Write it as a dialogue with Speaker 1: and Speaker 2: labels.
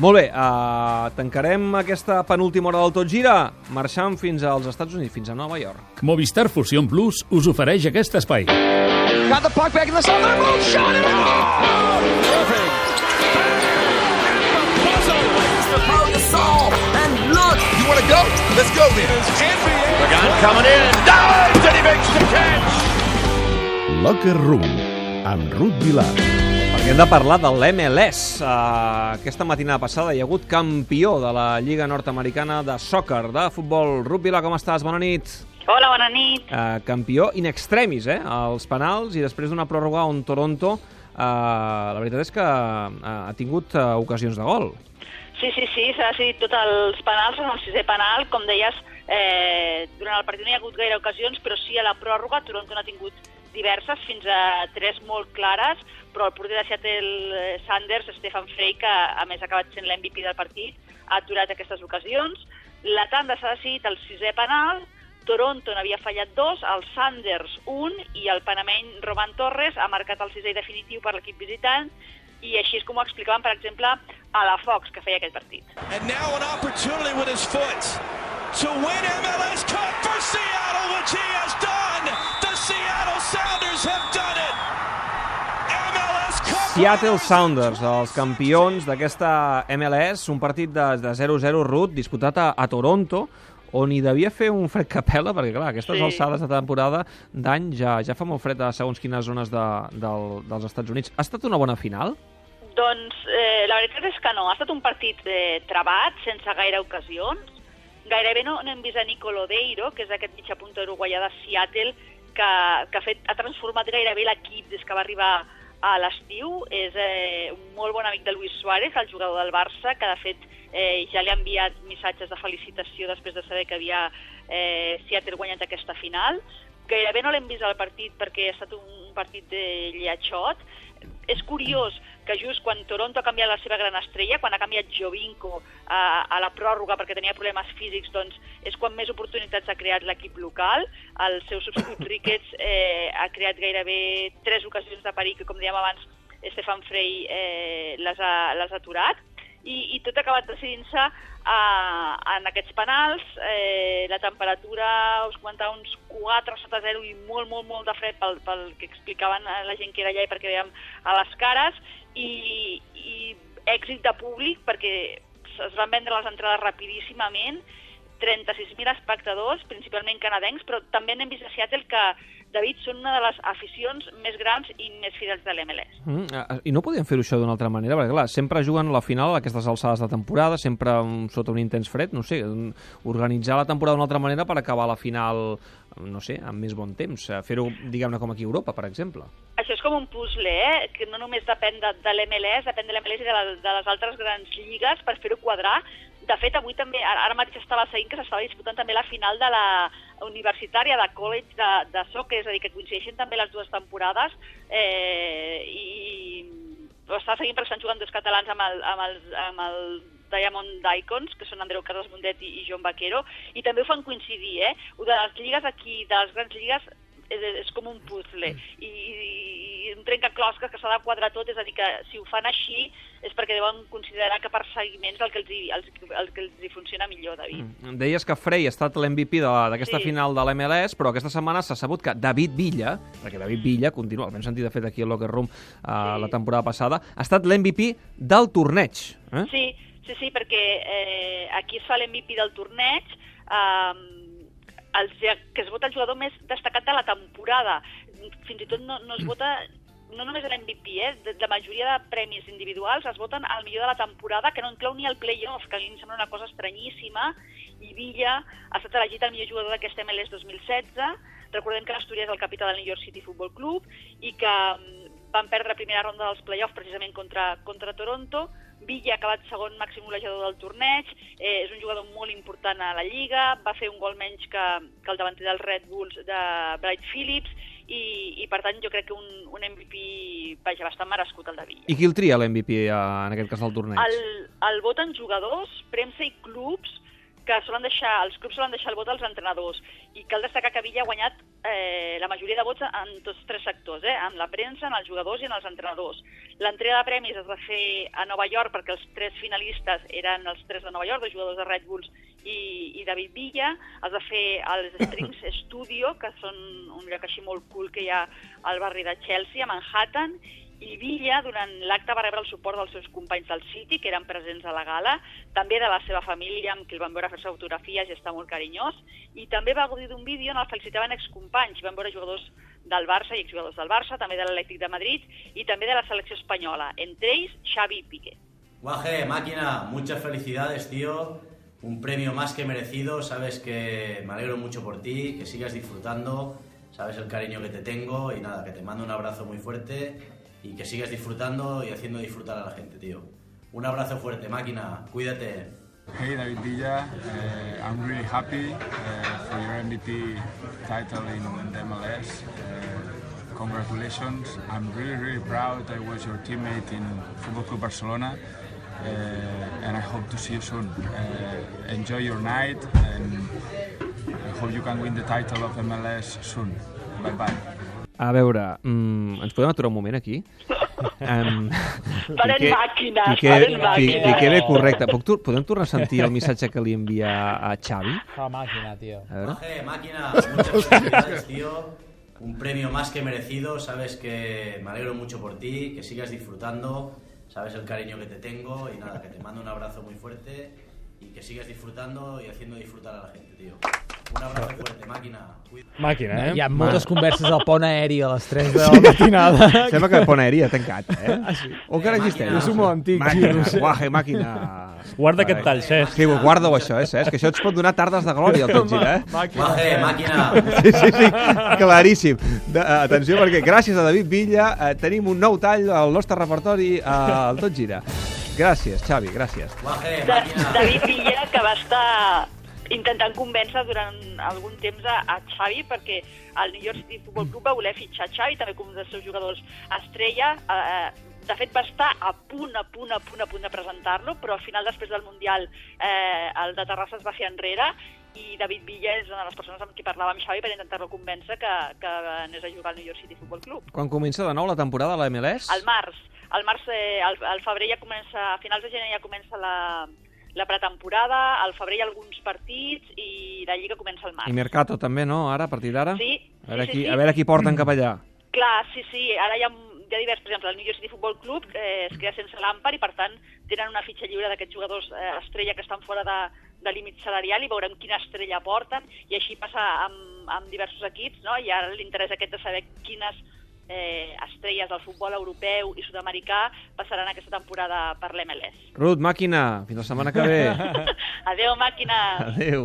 Speaker 1: Molt bé, uh, tancarem aquesta penúltima hora del Tot Gira marxant fins als Estats Units, fins a Nova York.
Speaker 2: Movistar Fusion Plus us ofereix aquest espai.
Speaker 3: Got the puck back in the center. Boom, shot it! Oh! Perfect. And look, you want to go? Let's go then.
Speaker 4: Pagan coming in, dives, and he makes the catch.
Speaker 2: Locker Room, amb Ruth Vilar.
Speaker 1: Perquè hem de parlar de l'MLS. Uh, aquesta matinada passada hi ha hagut campió de la Lliga Nord-Americana de Soccer, de futbol. Ruth Vila, com estàs? Bona nit.
Speaker 5: Hola, bona nit.
Speaker 1: Uh, campió in extremis, eh? Els penals i després d'una pròrroga on Toronto, uh, la veritat és que uh, ha tingut uh, ocasions de gol.
Speaker 5: Sí, sí, sí, s'ha decidit tots els penals en el sisè penal. Com deies, eh, durant el partit no hi ha hagut gaire ocasions, però sí a la pròrroga Toronto n'ha tingut diverses, fins a tres molt clares, però el porter de Seattle eh, Sanders, Stefan Frey, que a més ha acabat sent l'MVP del partit, ha aturat aquestes ocasions. La tanda s'ha decidit el sisè penal, Toronto n'havia fallat dos, el Sanders un, i el panameny Roman Torres ha marcat el sisè definitiu per l'equip visitant, i així és com ho explicaven, per exemple, a la Fox, que feia aquest partit.
Speaker 6: And now an opportunity with his foot to win MLS Cup for Seattle, which he has done. Seattle Sounders have done it.
Speaker 1: Seattle Sounders, els campions d'aquesta MLS, un partit de, de 0-0 root disputat a, a Toronto, on hi devia fer un fred capella, perquè clar, aquestes
Speaker 5: Sí.
Speaker 1: alçades de temporada d'any ja, ja fa molt fred a segons quines zones de, del, dels Estats Units. Ha estat una bona final?
Speaker 5: Doncs eh, la veritat és que no. Ha estat un partit eh, trabat, sense gaire ocasions. Gairebé no, no hem vist a Nico Lodeiro, que és aquest mitja punta uruguaià de Seattle, que, que ha, fet, ha transformat gairebé l'equip des que va arribar a l'estiu. És eh, un molt bon amic de Luis Suárez, el jugador del Barça, que de fet eh, ja li ha enviat missatges de felicitació després de saber que havia eh, Seattle guanyat aquesta final. Gairebé no l'hem vist al partit perquè ha estat un, partit de lletxot. És curiós que just quan Toronto ha canviat la seva gran estrella, quan ha canviat Jovinko a, a la pròrroga perquè tenia problemes físics, doncs és quan més oportunitats ha creat l'equip local. El seu substitut Ricketts eh, ha creat gairebé tres ocasions de perill que, com dèiem abans, Stefan Frey eh, les, ha, les ha aturat i, i tot ha acabat decidint-se uh, en aquests penals. Eh, la temperatura, us comentava, uns 4 sota 0 i molt, molt, molt de fred pel, pel que explicaven eh, la gent que era allà i perquè veiem a les cares i, i èxit de públic perquè es van vendre les entrades rapidíssimament 36.000 espectadors, principalment canadencs, però també n'hem vist a Seattle que, David, són una de les aficions més grans i més fidels de l'MLS.
Speaker 1: Mm, eh, I no podien fer-ho això d'una altra manera? Perquè, clar, sempre juguen a la final a aquestes alçades de temporada, sempre sota un intens fred, no sé, organitzar la temporada d'una altra manera per acabar la final, no sé, amb més bon temps, eh, fer-ho, diguem-ne, com aquí a Europa, per exemple.
Speaker 5: Això és com un puzzle, eh? que no només depèn de, de l'MLS, depèn de l'MLS i de, la, de les altres grans lligues per fer-ho quadrar. De fet, avui també, ara mateix estava seguint que s'estava disputant també la final de la universitària de college de, de soccer, és a dir, que coincideixen també les dues temporades eh, i ho estava seguint perquè estan jugant dos catalans amb el, amb el, amb el Diamond Icons, que són Andreu Carles Mundet i, i Joan Vaquero, i també ho fan coincidir, eh? Ho de les lligues aquí, de les grans lligues, és, és com un puzzle. I, i un trencaclosques que s'ha de quadrar tot, és a dir, que si ho fan així és perquè deuen considerar que per seguiments el que els hi, el, el que els hi funciona millor, David.
Speaker 1: Mm. Deies que Frey ha estat l'MVP de- d'aquesta
Speaker 5: Sí.
Speaker 1: final de l'MLS, però aquesta setmana s'ha sabut que David Villa, perquè David Villa continua, el vam sentir de fet aquí al Locker Room uh,
Speaker 5: Sí.
Speaker 1: la temporada passada, ha estat l'MVP del torneig. Eh?
Speaker 5: Sí, sí, sí, perquè eh, aquí es fa l'MVP del torneig, eh, els, que es vota el jugador més destacat de la temporada. Fins i tot no, no es vota no només l'MVP, eh? la majoria de premis individuals es voten al millor de la temporada, que no inclou ni el play-off, que a mi em sembla una cosa estranyíssima, i Villa ha estat elegit el millor jugador d'aquest MLS 2016. Recordem que l'Astúria és el capità del New York City Football Club i que mm, van perdre la primera ronda dels play-offs precisament contra, contra Toronto. Villa ha acabat segon màxim golejador del torneig, eh, és un jugador molt important a la Lliga, va fer un gol menys que, que el davanter dels Red Bulls de Bright Phillips, i, i per tant jo crec que un, un MVP vaja, bastant merescut el de Villa.
Speaker 1: I qui el tria l'MVP en aquest cas del torneig?
Speaker 5: El, el voten jugadors, premsa i clubs que solen deixar, els clubs solen deixar el vot als entrenadors i cal destacar que Villa ha guanyat eh, la majoria de vots en tots tres sectors, eh, en la premsa, en els jugadors i en els entrenadors. L'entrega de premis es va fer a Nova York perquè els tres finalistes eren els tres de Nova York, dos jugadors de Red Bulls i, i David Villa. Es va fer als Strings Studio, que són un lloc així molt cool que hi ha al barri de Chelsea, a Manhattan, i Villa, durant l'acte, va rebre el suport dels seus companys del City, que eren presents a la gala, també de la seva família, amb qui el van veure fer-se fotografies i està molt carinyós, i també va gaudir d'un vídeo on el felicitaven excompanys, van veure jugadors del Barça i exjugadors del Barça, també de l'Atlètic de Madrid i també de la selecció espanyola, entre ells Xavi i Piqué.
Speaker 7: Guaje, máquina, muchas felicidades, tío. Un premio más que merecido. Sabes que me alegro mucho por ti, que sigas disfrutando. Sabes el cariño que te tengo y nada, que te mando un abrazo muy fuerte y que sigas disfrutando y haciendo disfrutar a la gente, tío. Un abrazo fuerte, máquina. Cuídate.
Speaker 8: Hey David Villa, uh, I'm really happy uh, for your MVP title in the MLS. Uh, congratulations. I'm really, really proud I was your teammate in Football Club Barcelona and I hope to see you soon. Enjoy your night and I hope you can win the title of MLS soon. Bye bye.
Speaker 1: A veure, mm, ens podem aturar un moment aquí? Um,
Speaker 5: Paren màquines,
Speaker 1: Piqué,
Speaker 5: paren màquines.
Speaker 1: Piqué bé, correcte. Puc, tor- podem tornar a sentir el missatge que li envia a Xavi?
Speaker 9: La màquina, tio.
Speaker 1: A veure.
Speaker 7: Guaje, máquina, muchas felicidades, tío. Un premio más que merecido. Sabes que me alegro mucho por ti, que sigas disfrutando. Sabes el cariño que te tengo y nada, que te mando un abrazo muy fuerte y que sigas disfrutando y haciendo disfrutar a la gente, tío. Un abrazo fuerte, máquina. Cuida-
Speaker 10: Màquina, eh?
Speaker 9: Hi ha moltes converses al pont aeri a les 3 de la matinada.
Speaker 1: Sembla que Pont Aeri ha tancat, eh? Ah, sí? O encara existeix?
Speaker 7: És un
Speaker 10: molt antic,
Speaker 1: Màquina,
Speaker 10: no sé.
Speaker 1: guaje, màquina...
Speaker 10: Guarda aquest tall, Cesc.
Speaker 1: Sí, guarda-ho això, eh, Cesc? Que això ens pot donar tardes de glòria al tot gira, eh?
Speaker 7: Guaje, máquina.
Speaker 1: Sí, sí, sí, claríssim. De, uh, atenció, perquè gràcies a David Villa uh, tenim un nou tall al nostre repertori uh, al Tot Gira. Gràcies, Xavi, gràcies.
Speaker 7: Guaje, máquina.
Speaker 5: David Villa, que va estar intentant convèncer durant algun temps a, a Xavi perquè el New York City Football Club va voler fitxar Xavi, també com un dels seus jugadors estrella. Eh, de fet, va estar a punt, a punt, a punt, a punt de presentar-lo, però al final, després del Mundial, eh, el de Terrassa es va fer enrere i David Villa és una de les persones amb qui parlava amb Xavi per intentar-lo convèncer que, que anés a jugar al New York City Football Club.
Speaker 1: Quan comença de nou la temporada a la MLS?
Speaker 5: Al març. Al març, eh, al, al febrer ja comença, a finals de gener ja comença la, la pretemporada, al febrer hi ha alguns partits i la Lliga comença al març.
Speaker 1: I Mercato també, no? Ara, a partir d'ara?
Speaker 5: Sí,
Speaker 1: A veure,
Speaker 5: sí,
Speaker 1: qui,
Speaker 5: sí, sí.
Speaker 1: a veure qui porten cap allà.
Speaker 5: Clar, sí, sí, ara hi ha, hi ha divers, per exemple, el New York City Football Club eh, es queda sense l'Ampar i, per tant, tenen una fitxa lliure d'aquests jugadors eh, estrella que estan fora de, de límit salarial i veurem quina estrella porten, i així passa amb, amb diversos equips, no? i ara l'interès aquest de saber quines eh, estrelles del futbol europeu i sud-americà passaran aquesta temporada per l'MLS.
Speaker 1: Ruth, màquina, fins la setmana que ve.
Speaker 5: Adéu, màquina!
Speaker 1: Adéu.